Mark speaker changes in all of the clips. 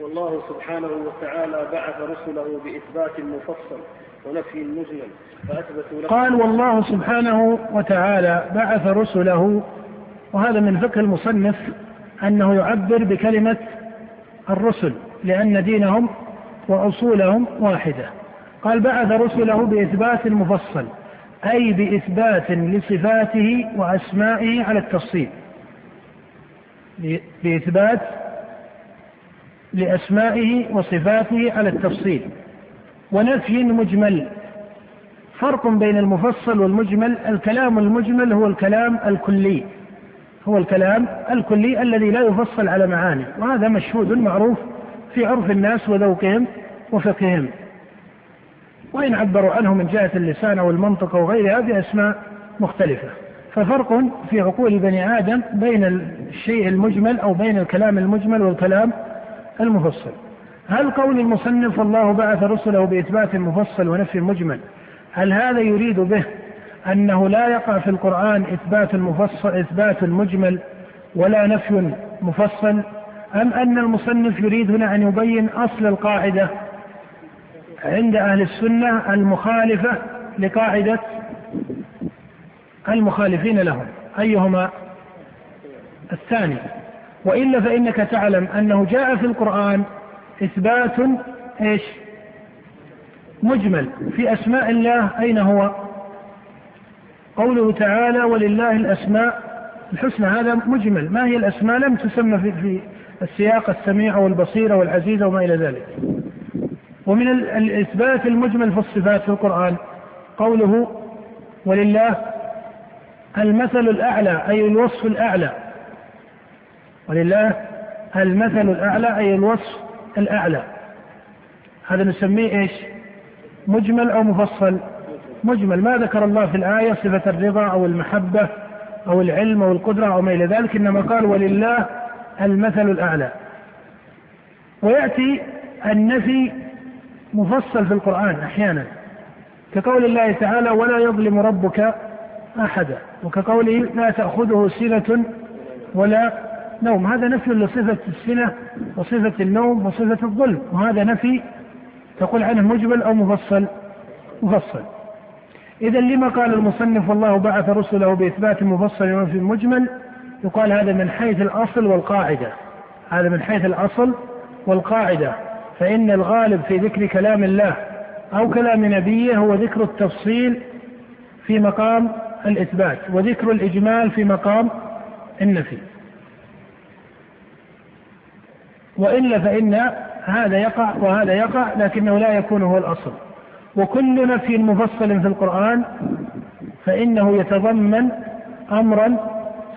Speaker 1: والله سبحانه وتعالى بعث رسله بإثبات مفصل ونفي مجمل فأثبتوا له
Speaker 2: قال والله سبحانه وتعالى بعث رسله وهذا من فقه المصنف أنه يعبر بكلمة الرسل لأن دينهم وأصولهم واحدة. قال بعث رسله بإثبات مفصل أي بإثبات لصفاته وأسمائه على التفصيل. بإثبات لأسمائه وصفاته على التفصيل. ونفي مجمل. فرق بين المفصل والمجمل. الكلام المجمل هو الكلام الكلي. هو الكلام الكلي الذي لا يفصل على معاني. وهذا مشهود معروف في عرف الناس وذوقهم وفقههم وإن عبروا عنه من جهة اللسان أو المنطق أو غيرها بأسماء مختلفة. ففرق في عقول بني آدم بين الشيء المجمل أو بين الكلام المجمل والكلام المفصل. هل قول المصنف والله بعث رسله بإثبات مفصل ونفي مجمل هل هذا يريد به أنه لا يقع في القرآن إثبات مفصل إثبات مجمل ولا نفي مفصل أم أن المصنف يريد هنا أن يبين أصل القاعدة عند أهل السنة المخالفة لقاعدة المخالفين لهم؟ أيهما الثاني؟ وإلا فإنك تعلم أنه جاء في القرآن إثبات إيش؟ مجمل في أسماء الله أين هو؟ قوله تعالى ولله الأسماء الحسنى هذا مجمل. ما هي الأسماء؟ لم تسمى في, في السياق السميع والبصير والعزيز وما إلى ذلك. ومن الإثبات المجمل في الصفات في القرآن قوله ولله المثل الأعلى أي الوصف الأعلى. ولله المثل الأعلى أي الوصف الأعلى. هذا نسميه إيش؟ مجمل أو مفصل. مجمل. ما ذكر الله في الآية صفة الرضا أو المحبة أو العلم أو القدرة أو ما إلى ذلك إنما قال ولله المثل الأعلى. ويأتي النفي مفصل في القرآن أحيانا كقول الله تعالى ولا يظلم ربك أحدا وكقوله لا تأخذه سنة ولا نوم. هذا نفي لصفة السنة وصفة النوم وصفة الظلم وهذا نفي تقول عنه مجمل أو مفصل. مفصل. إذا لما قال المصنف والله بعث رسله بإثبات مفصل ونفي مجمل يقال هذا من حيث الأصل والقاعدة. هذا من حيث الأصل والقاعدة. فإن الغالب في ذكر كلام الله أو كلام نبيه هو ذكر التفصيل في مقام الإثبات وذكر الإجمال في مقام النفي. وإلا فإن هذا يقع وهذا يقع لكنه لا يكون هو الأصل. وكل نفي مفصل في القرآن فإنه يتضمن أمرا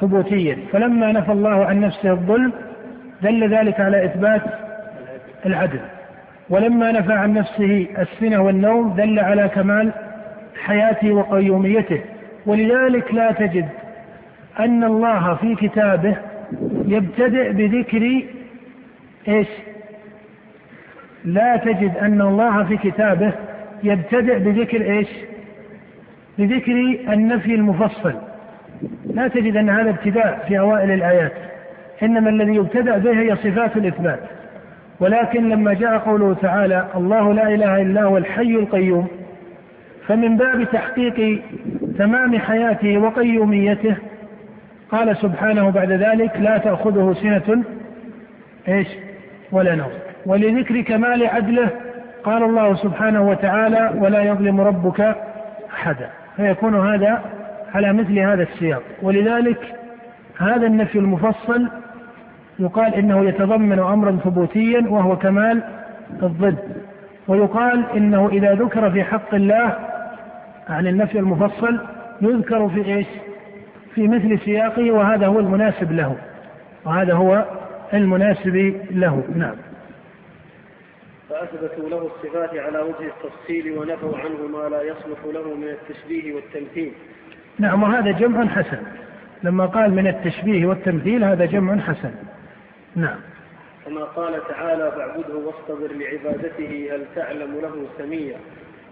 Speaker 2: ثبوتيا. فلما نفى الله عن نفسه الظلم دل ذلك على إثبات العدل. ولما نفى عن نفسه السنة والنوم دل على كمال حياته وقيوميته. ولذلك لا تجد أن الله في كتابه يبتدئ بذكر إيش؟ لا تجد أن الله في كتابه يبتدئ بذكر إيش؟ بذكر النفي المفصل. لا تجد أن هذا ابتداء في أوائل الآيات. إنما الذي يبتدأ به هي صفات الإثبات. ولكن لما جاء قوله تعالى الله لا إله إلا هو الحي القيوم فمن باب تحقيق تمام حياته وقيوميته قال سبحانه بعد ذلك لا تأخذه سنة. إيش؟ ولا نوم. ولذكر كمال عدله قال الله سبحانه وتعالى ولا يظلم ربك أحدا. فيكون هذا على مثل هذا السياق. ولذلك هذا النفي المفصل يقال إنه يتضمن أمرا ثبوتيا وهو كمال الضد ويقال إنه إذا ذكر في حق الله عن النفي المفصل يذكر في إيش؟ في مثل سياقه وهذا هو المناسب له. وهذا هو المناسب له. نعم.
Speaker 1: فأثبتوا له الصفات على وجه التفصيل ونفوا عنه ما لا يصلح له من التشبيه والتمثيل.
Speaker 2: نعم وهذا جمع حسن. لما قال من التشبيه والتمثيل هذا جمع حسن. نعم.
Speaker 1: كما قال تعالى فاعبده واصطبر لعبادته هل تعلم له سميا؟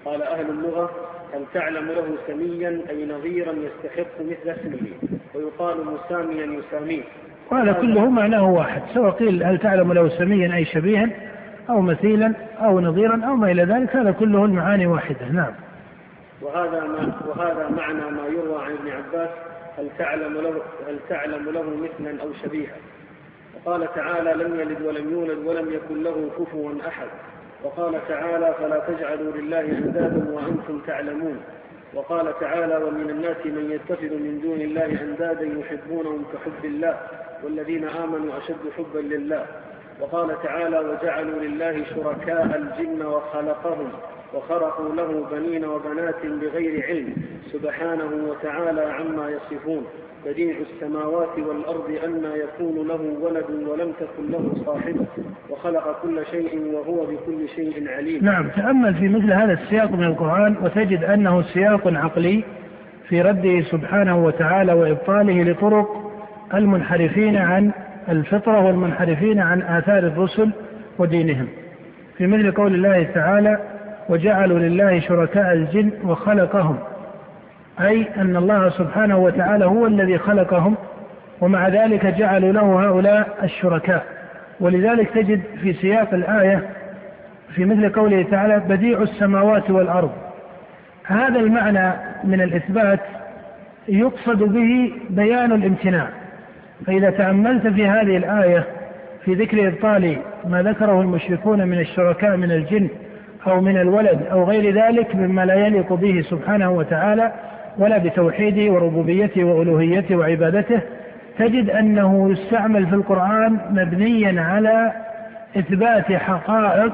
Speaker 1: قال أهل اللغة هل تعلم له سميا؟ أي نظيرا يستحق مثل اسمه. ويقال مساميا يساميه.
Speaker 2: وهذا كله معناه واحد سواء قيل هل تعلم له سميا أي شبيها أو مثيلا أو نظيرا أو ما إلى ذلك هذا كله المعاني واحدة نعم.
Speaker 1: وهذا ما وهذا معنى ما يروى عن ابن عباس هل تعلم له هل تعلم له مثلا أو شبيها؟ وقال تعالى لم يلد ولم يولد ولم يكن له كفوا أحد. وقال تعالى فلا تجعلوا لله أندادا وأنتم تعلمون. وقال تعالى ومن الناس من يتخذ من دون الله أندادا يحبونهم كحب الله. والذين آمنوا أشد حبا لله وقال تعالى وجعلوا لله شركاء الجن وخلقهم وخرقوا له بنين وبنات بغير علم سبحانه وتعالى عما يصفون بديع السماوات والأرض أن يكون له ولد ولم تكن له صاحبة وخلق كل شيء وهو بكل شيء عليم.
Speaker 2: نعم تأمل في مثل هذا السياق من القرآن وتجد أنه سياق عقلي في رده سبحانه وتعالى وإبطاله لطرق المنحرفين عن الفطرة والمنحرفين عن آثار الرسل ودينهم. في مثل قول الله تعالى وجعلوا لله شركاء الجن وخلقهم أي أن الله سبحانه وتعالى هو الذي خلقهم ومع ذلك جعلوا له هؤلاء الشركاء. ولذلك تجد في سياق الآية في مثل قوله تعالى بديع السماوات والأرض هذا المعنى من الإثبات يقصد به بيان الامتناع. فإذا تأملت في هذه الآية في ذكر إبطال ما ذكره المشركون من الشركاء من الجن أو من الولد أو غير ذلك مما لا يليق به سبحانه وتعالى ولا بتوحيده وربوبيته وألوهيته وعبادته تجد أنه يستعمل في القرآن مبنيا على إثبات حقائق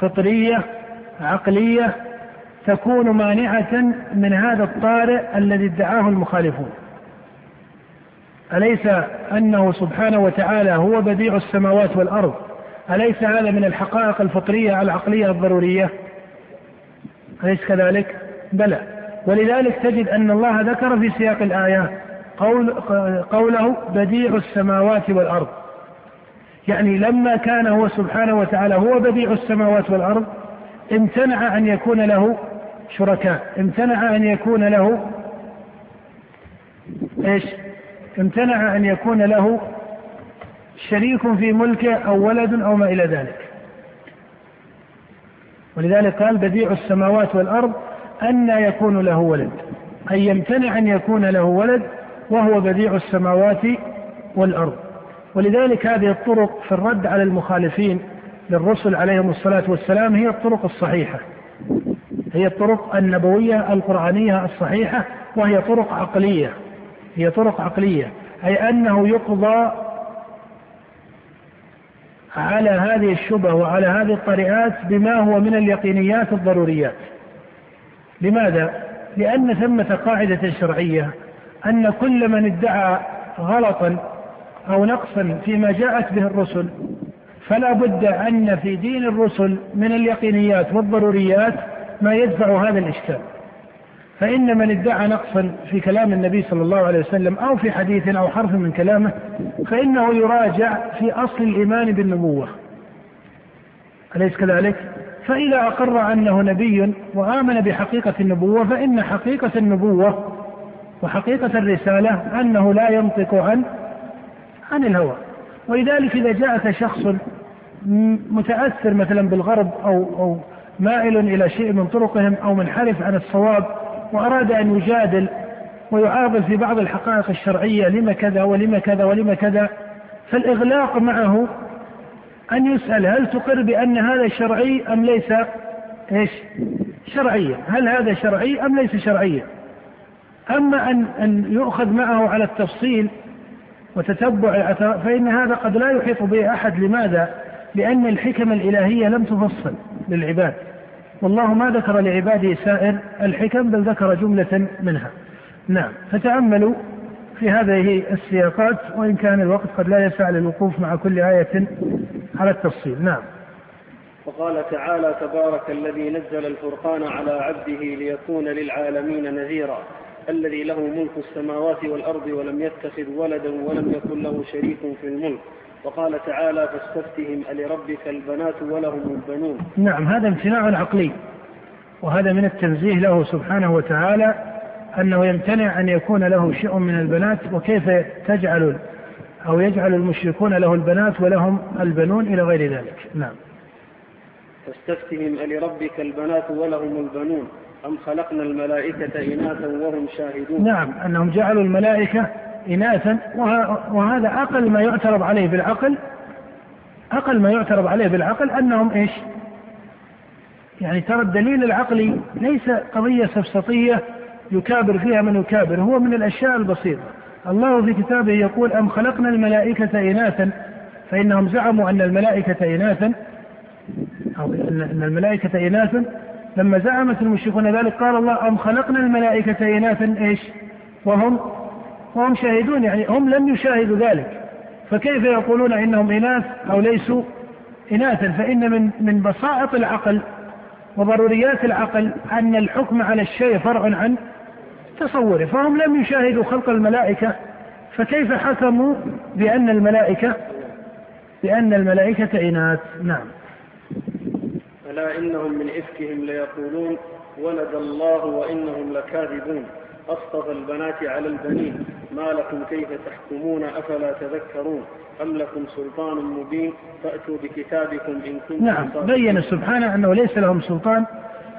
Speaker 2: فطرية عقلية تكون مانعة من هذا الطارئ الذي ادعاه المخالفون. أليس أنه سبحانه وتعالى هو بديع السماوات والأرض؟ أليس هذا من الحقائق الفطرية العقلية الضرورية؟ أليس كذلك؟ بلى. ولذلك تجد أن الله ذكر في سياق الآية قول قوله بديع السماوات والأرض. يعني لما كان هو سبحانه وتعالى هو بديع السماوات والأرض امتنع أن يكون له شركاء امتنع أن يكون له إيش؟ امتنع أن يكون له شريك في ملكه أو ولد أو ما إلى ذلك. ولذلك قال بديع السماوات والأرض أن يكون له ولد أي يمتنع أن يكون له ولد وهو بديع السماوات والأرض. ولذلك هذه الطرق في الرد على المخالفين للرسل عليهم الصلاة والسلام هي الطرق الصحيحة. هي الطرق النبوية القرآنية الصحيحة وهي طرق عقلية. هي طرق عقلية أي أنه يقضى على هذه الشبه وعلى هذه الطريقات بما هو من اليقينيات الضروريات لماذا؟ لأن ثمة قاعدة شرعية أن كل من ادعى غلطا أو نقصا فيما جاءت به الرسل فلا بد أن في دين الرسل من اليقينيات والضروريات ما يدفع هذا الإشكال فإن من ادعى نقصا في كلام النبي صلى الله عليه وسلم أو في حديث أو حرف من كلامه فإنه يراجع في أصل الإيمان بالنبوة أليس كذلك؟ فإذا أقر أنه نبي وآمن بحقيقة النبوة فإن حقيقة النبوة وحقيقة الرسالة أنه لا ينطق عن عن الهوى ولذلك إذا جاءك شخص متأثر مثلا بالغرب أو أو مائل إلى شيء من طرقهم أو منحرف عن الصواب وأراد أن يجادل ويعاضل في بعض الحقائق الشرعية لما كذا ولما كذا ولما كذا. فالإغلاق معه أن يسأل هل تقر بأن هذا شرعي أم ليس؟ إيش؟ شرعيا هل هذا شرعي أم ليس شرعيا أما أن أن يؤخذ معه على التفصيل وتتبع فإن هذا قد لا يحيط به أحد. لماذا؟ لأن الحكم الإلهية لم تفصل للعباد. والله ما ذكر لعباده سائر الحكم بل ذكر جملة منها. نعم فتأملوا في هذه السياقات وإن كان الوقت قد لا يسع للوقوف مع كل آية على التفصيل. نعم.
Speaker 1: وقال تعالى تبارك الذي نزل الفرقان على عبده ليكون للعالمين نذيرا الذي له ملك السماوات والأرض ولم يتخذ ولدا ولم يكن له شريك في الملك. وقال تعالى فاستفتهم ألربك البنات ولهم البنون.
Speaker 2: نعم هذا امتناع عقلي وهذا من التنزيه له سبحانه وتعالى أنه يمتنع أن يكون له شيء من البنات وكيف تجعل أو يجعل المشركون له البنات ولهم البنون إلى غير ذلك. نعم.
Speaker 1: فاستفتهم ألربك البنات ولهم البنون. أم خلقنا الملائكة إناثا وهم شاهدون؟
Speaker 2: نعم أنهم جعلوا الملائكة إناثا وهذا أقل ما يعترض عليه بالعقل أقل ما يعترض عليه بالعقل أنهم إيش؟ يعني ترى الدليل العقلي ليس قضية سفسطية يكابر فيها من يكابر هو من الأشياء البسيطة. الله في كتابه يقول أم خلقنا الملائكة إناثا؟ فإنهم زعموا أن الملائكة إناثا أو أن الملائكة إناثا. لما زعمت المشركون ذلك قال الله أم خلقنا الملائكة إناثا؟ إيش؟ وهم وهم شاهدون يعني هم لم يشاهدوا ذلك. فكيف يقولون إنهم إناث أو ليسوا إناثا؟ فإن من من بساطة العقل وضروريات العقل أن الحكم على الشيء فرع عن تصوره. فهم لم يشاهدوا خلق الملائكة. فكيف حكموا بأن الملائكة بأن الملائكة إناث؟ نعم.
Speaker 1: ألا إنهم من إفكهم ليقولون ولد الله وإنهم لكاذبون. أصطفى البنات على البنين. ما لكم كيف تحكمون؟ أفلا تذكرون؟ أم لكم سلطان مبين؟ فأتوا بكتابكم إن كنتم
Speaker 2: نعم بين سبحانه أنه ليس لهم سلطان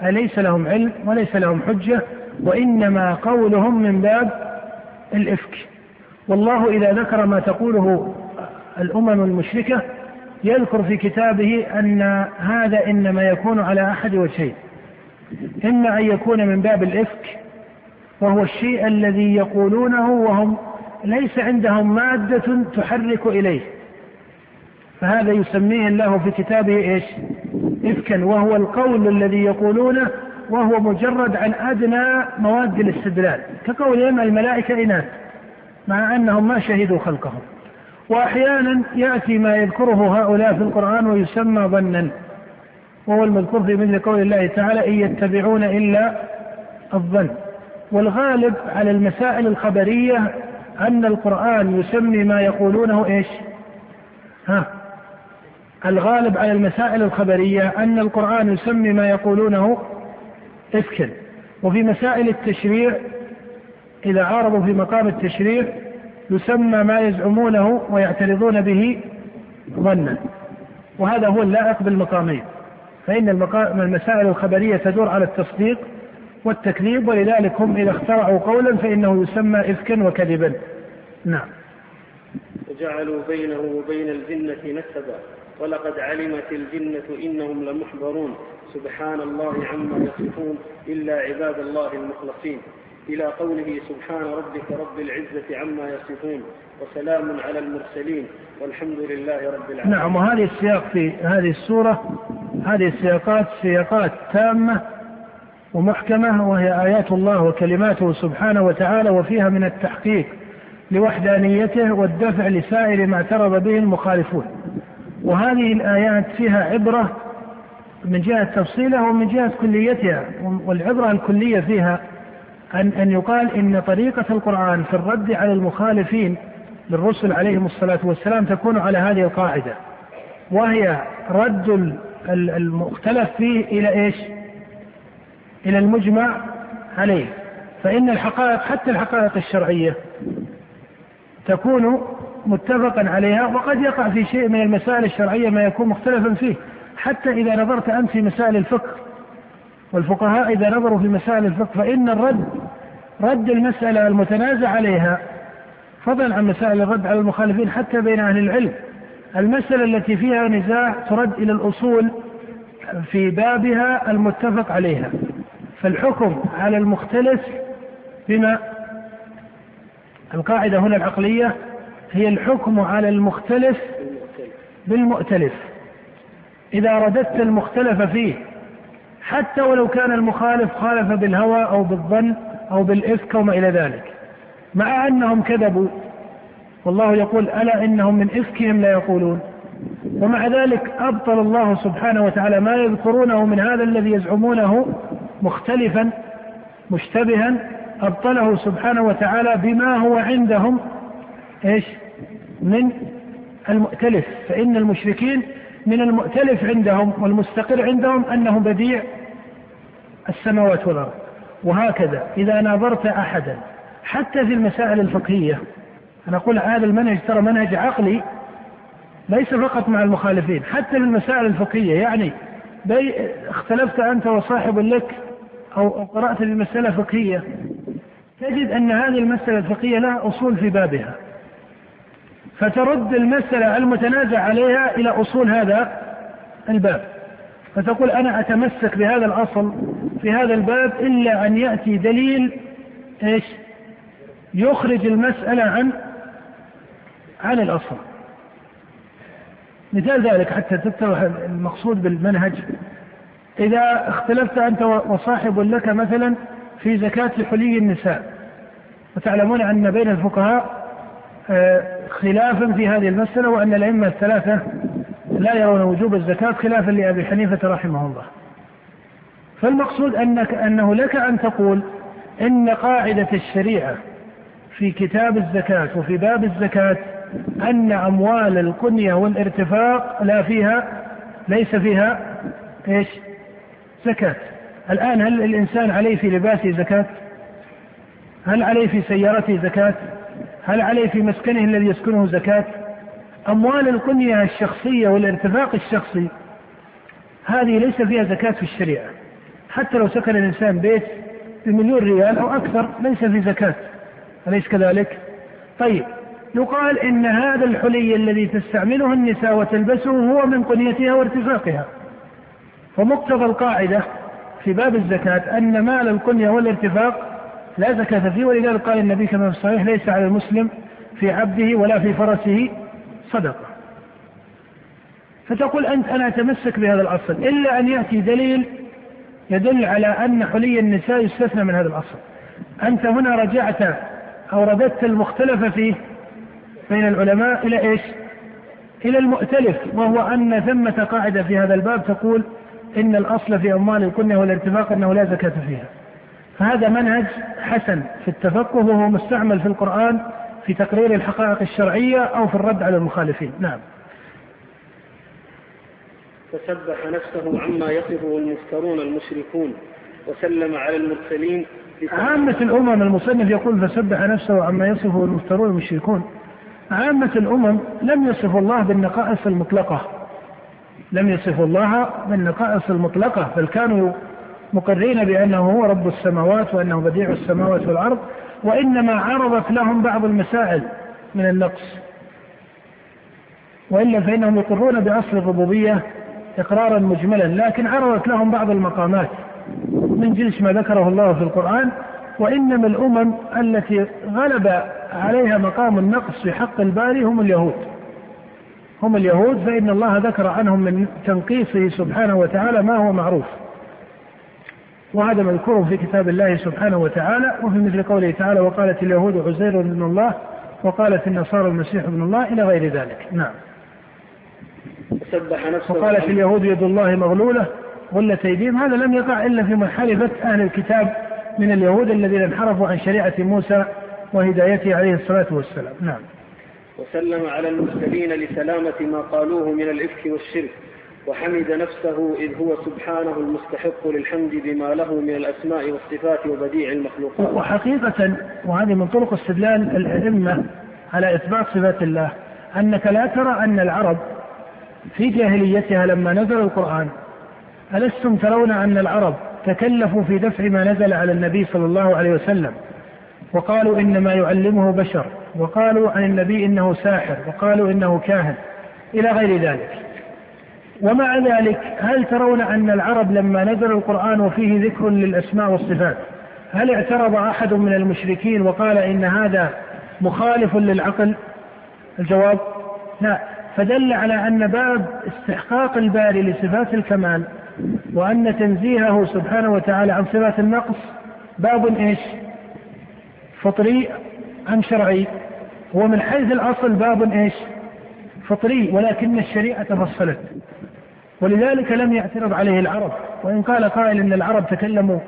Speaker 2: ليس لهم علم وليس لهم حجة وإنما قولهم من باب الإفك. والله إذا ذكر ما تقوله الأمم المشركة يذكر في كتابه أن هذا إنما يكون على أحد وجهين. إما أن يكون من باب الإفك وهو الشيء الذي يقولونه وهم ليس عندهم مادة تحرك إليه. فهذا يسميه الله في كتابه إيش؟ إفكا. وهو القول الذي يقولونه وهو مجرد عن أدنى مواد الاستدلال. كقولهم الملائكة إناث مع أنهم ما شهدوا خلقهم. وأحيانا يأتي ما يذكره هؤلاء في القرآن ويسمى ظنا. وهو المذكور في مثل قول الله تعالى إن يتبعون إلا الظن. والغالب على المسائل الخبرية أن القرآن يسمي ما يقولونه إيش؟ ها. الغالب على المسائل الخبرية أن القرآن يسمي ما يقولونه إفكا. وفي مسائل التشريع إذا عارضوا في مقام التشريع يسمى ما يزعمونه ويعترضون به ظنا. وهذا هو اللائق بالمقامين. فإن المسائل الخبرية تدور على التصديق والتكذيب ولذلك هم إذا اخترعوا قولا فإنه يسمى إفكا وكذبا. نعم.
Speaker 1: وجعلوا بينه وبين الجنة نسبا. ولقد علمت الجنة إنهم لمحضرون. سبحان الله عما يصفون. إلا عباد الله المخلصين. إلى قوله سبحان ربك رب العزة عما يصفون. وسلام على المرسلين. والحمد لله رب العالمين.
Speaker 2: نعم. وهذه السياق في هذه السورة هذه السياقات سياقات تامة ومحكمة وهي آيات الله وكلماته سبحانه وتعالى وفيها من التحقيق لوحدانيته والدفع لسائر ما اعترض به المخالفون وهذه الآيات فيها عبرة من جهة تفصيلها ومن جهة كليتها والعبرة الكلية فيها أن أن يقال إن طريقة القرآن في الرد على المخالفين للرسل عليهم الصلاة والسلام تكون على هذه القاعدة وهي رد المختلف فيه إلى إيش؟ إلى المجمع عليه. فإن الحقائق حتى الحقائق الشرعية تكون متفقا عليها وقد يقع في شيء من المسائل الشرعية ما يكون مختلفا فيه. حتى إذا نظرت أنت في مسائل الفقه والفقهاء إذا نظروا في مسائل الفقه فإن الرد رد المسألة المتنازع عليها فضلا عن مسائل الرد على المخالفين حتى بين أهل العلم. المسألة التي فيها نزاع ترد إلى الأصول في بابها المتفق عليها. فالحكم على المختلف بما القاعدة هنا العقلية هي الحكم على المختلف بالمؤتلف. إذا رددت المختلف فيه حتى ولو كان المخالف خالف بالهوى أو بالظن أو بالإفك وما إلى ذلك. مع أنهم كذبوا والله يقول ألا إنهم من إفكهم لا يقولون. ومع ذلك أبطل الله سبحانه وتعالى ما يذكرونه من هذا الذي يزعمونه مختلفا مشتبها أبطله سبحانه وتعالى بما هو عندهم إيش؟ من المؤتلف. فإن المشركين من المؤتلف عندهم والمستقر عندهم أنه بديع السماوات والأرض. وهكذا إذا ناظرت أحدا حتى في المسائل الفقهية أنا أقول هذا المنهج ترى منهج عقلي ليس فقط مع المخالفين حتى في المسائل الفقهية. يعني اختلفت أنت وصاحب لك أو قرأت في مسألة فقهية. تجد أن هذه المسألة الفقهية لها أصول في بابها. فترد المسألة المتنازع عليها إلى أصول هذا الباب. فتقول أنا أتمسك بهذا الأصل في هذا الباب إلا أن يأتي دليل إيش؟ يخرج المسألة عن عن الأصل. مثال ذلك حتى تتضح المقصود بالمنهج. إذا اختلفت أنت وصاحب لك مثلا في زكاة حلي النساء وتعلمون أن بين الفقهاء آه، خلافا في هذه المسألة وأن الأئمة الثلاثة لا يرون وجوب الزكاة خلافا لأبي حنيفة رحمه الله فالمقصود أنك أنه لك أن تقول إن قاعدة الشريعة في كتاب الزكاة وفي باب الزكاة أن أموال القنية والارتفاق لا فيها ليس فيها إيش؟ زكاة. الآن هل الإنسان عليه في لباسه زكاة؟ هل عليه في سيارته زكاة؟ هل عليه في مسكنه الذي يسكنه زكاة؟ أموال القنية الشخصية والارتفاق الشخصي هذه ليس فيها زكاة في الشريعة. حتى لو سكن الإنسان بيت بمليون ريال أو أكثر ليس في زكاة. أليس كذلك؟ طيب يقال إن هذا الحلي الذي تستعمله النساء وتلبسه هو من قنيتها وارتفاقها فمقتضى القاعدة في باب الزكاة أن مال القنية والارتفاق لا زكاة فيه ولذلك قال النبي كما في الصحيح ليس على المسلم في عبده ولا في فرسه صدقة. فتقول أنت أنا أتمسك بهذا الأصل إلا أن يأتي دليل يدل على أن حلي النساء يستثنى من هذا الأصل. أنت هنا رجعت أو رددت المختلف فيه بين العلماء إلى إيش؟ إلى المؤتلف وهو أن ثمة قاعدة في هذا الباب تقول إن الأصل في أموال الكنية والاتفاق أنه لا زكاة فيها. فهذا منهج حسن في التفقه وهو مستعمل في القرآن في تقرير الحقائق الشرعية أو في الرد على المخالفين. نعم.
Speaker 1: فسبح نفسه عما يصفه المفترون المشركون وسلم على المرسلين
Speaker 2: عامة الأمم المصنف يقول فسبح نفسه عما يصفه المفترون المشركون. عامة الأمم لم يصفوا الله بالنقائص المطلقة. لم يصفوا الله بالنقائص المطلقة بل كانوا مقرين بأنه هو رب السماوات وأنه بديع السماوات والأرض وإنما عرضت لهم بعض المسائل من النقص. وإلا فإنهم يقرون بأصل الربوبية إقرارا مجملا لكن عرضت لهم بعض المقامات من جنس ما ذكره الله في القرآن وإنما الأمم التي غلب عليها مقام النقص في حق الباري هم اليهود. هم اليهود فإن الله ذكر عنهم من تنقيصه سبحانه وتعالى ما هو معروف. وهذا مذكور في كتاب الله سبحانه وتعالى وفي مثل قوله تعالى وقالت اليهود عزير ابن الله وقالت النصارى المسيح ابن الله إلى غير ذلك. نعم.
Speaker 1: سبح نفسه.
Speaker 2: وقالت اليهود يد الله مغلولة غلت أيديهم. هذا لم يقع إلا في محالفة أهل الكتاب من اليهود الذين انحرفوا عن شريعة موسى وهدايته عليه الصلاة والسلام. نعم.
Speaker 1: وسلم على المرسلين لسلامة ما قالوه من الإفك والشرك وحمد نفسه إذ هو سبحانه المستحق للحمد بما له من الأسماء والصفات وبديع المخلوقات.
Speaker 2: وحقيقة وهذه من طرق استدلال الأئمة على إثبات صفات الله أنك لا ترى أن العرب في جاهليتها لما نزل القرآن ألستم ترون أن العرب تكلفوا في دفع ما نزل على النبي صلى الله عليه وسلم وقالوا إنما يعلمه بشر. وقالوا عن النبي إنه ساحر وقالوا إنه كاهن إلى غير ذلك. ومع ذلك هل ترون أن العرب لما نزل القرآن وفيه ذكر للأسماء والصفات؟ هل اعترض أحد من المشركين وقال إن هذا مخالف للعقل؟ الجواب لا. فدل على أن باب استحقاق الباري لصفات الكمال وأن تنزيهه سبحانه وتعالى عن صفات النقص باب إيش؟ فطري أم شرعي؟ هو من حيث الأصل باب إيش؟ فطري ولكن الشريعة فصلت ولذلك لم يعترض عليه العرب. وإن قال قائل أن العرب تكلموا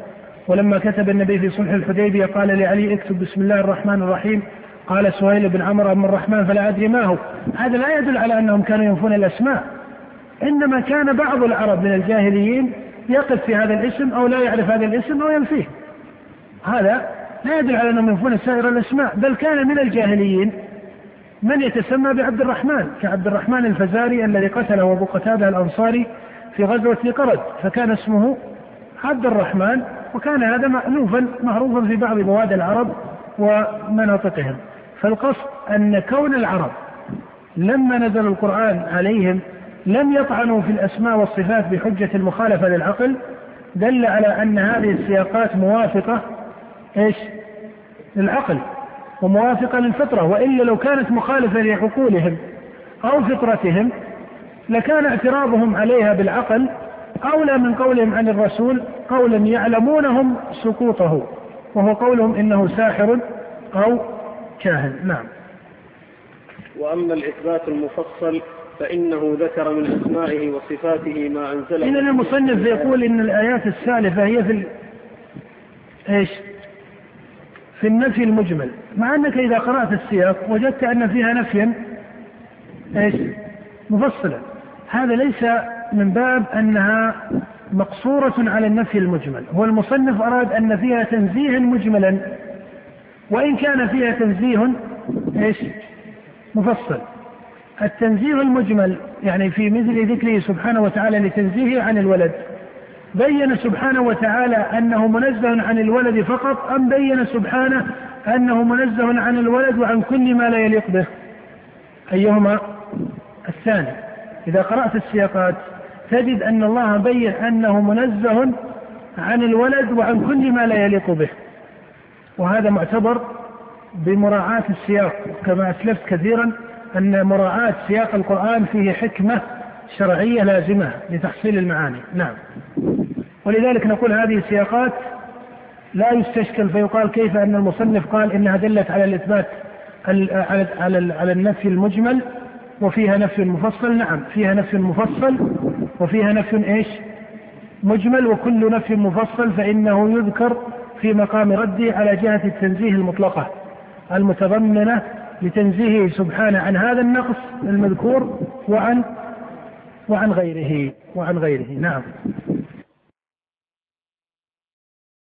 Speaker 2: ولما كتب النبي في صلح الحديبية قال لعلي اكتب بسم الله الرحمن الرحيم قال سهيل بن عمرو أم الرحمن فلا أدري ما هو هذا لا يدل على أنهم كانوا ينفون الأسماء. إنما كان بعض العرب من الجاهليين يقف في هذا الاسم أو لا يعرف هذا الاسم أو ينفيه. هذا لا يدل على أنهم ينفون سائر الأسماء بل كان من الجاهليين من يتسمى بعبد الرحمن كعبد الرحمن الفزاري الذي قتله أبو قتادة الأنصاري في غزوة قرد فكان اسمه عبد الرحمن وكان هذا مألوفا معروفا في بعض بواد العرب ومناطقهم. فالقصد أن كون العرب لما نزل القرآن عليهم لم يطعنوا في الأسماء والصفات بحجة المخالفة للعقل دل على أن هذه السياقات موافقة إيش؟ للعقل وموافقة للفطرة وإلا لو كانت مخالفة لعقولهم أو فطرتهم لكان اعتراضهم عليها بالعقل أولى من قولهم عن الرسول قولا يعلمونهم سقوطه وهو قولهم إنه ساحر أو كاهن نعم
Speaker 1: وأما الإثبات المفصل فإنه ذكر من أسمائه وصفاته ما أنزله
Speaker 2: إذا المصنف يقول إن الآيات السالفة هي في ال... إيش؟ في النفي المجمل مع أنك إذا قرأت السياق وجدت أن فيها نفيا إيش؟ مفصلا هذا ليس من باب أنها مقصورة على النفي المجمل. هو المصنف أراد أن فيها تنزيه مجملا وإن كان فيها تنزيه إيش؟ مفصل. التنزيه المجمل يعني في مثل ذكره سبحانه وتعالى لتنزيهه عن الولد. بين سبحانه وتعالى أنه منزه عن الولد فقط أم بين سبحانه أنه منزه عن الولد وعن كل ما لا يليق به؟ أيهما؟ الثاني إذا قرأت السياقات تجد أن الله بين أنه منزه عن الولد وعن كل ما لا يليق به. وهذا معتبر بمراعاة السياق كما أسلفت كثيرا أن مراعاة سياق القرآن فيه حكمة شرعية لازمة لتحصيل المعاني. نعم. ولذلك نقول هذه السياقات لا يستشكل فيقال كيف أن المصنف قال إنها دلت على الإثبات على على على النفي المجمل وفيها نفي مفصل. نعم فيها نفي مفصل وفيها نفي إيش؟ مجمل وكل نفي مفصل فإنه يذكر في مقام رده على جهة التنزيه المطلقة المتضمنة لتنزيهه سبحانه عن هذا النقص المذكور وعن وعن غيره وعن غيره. نعم.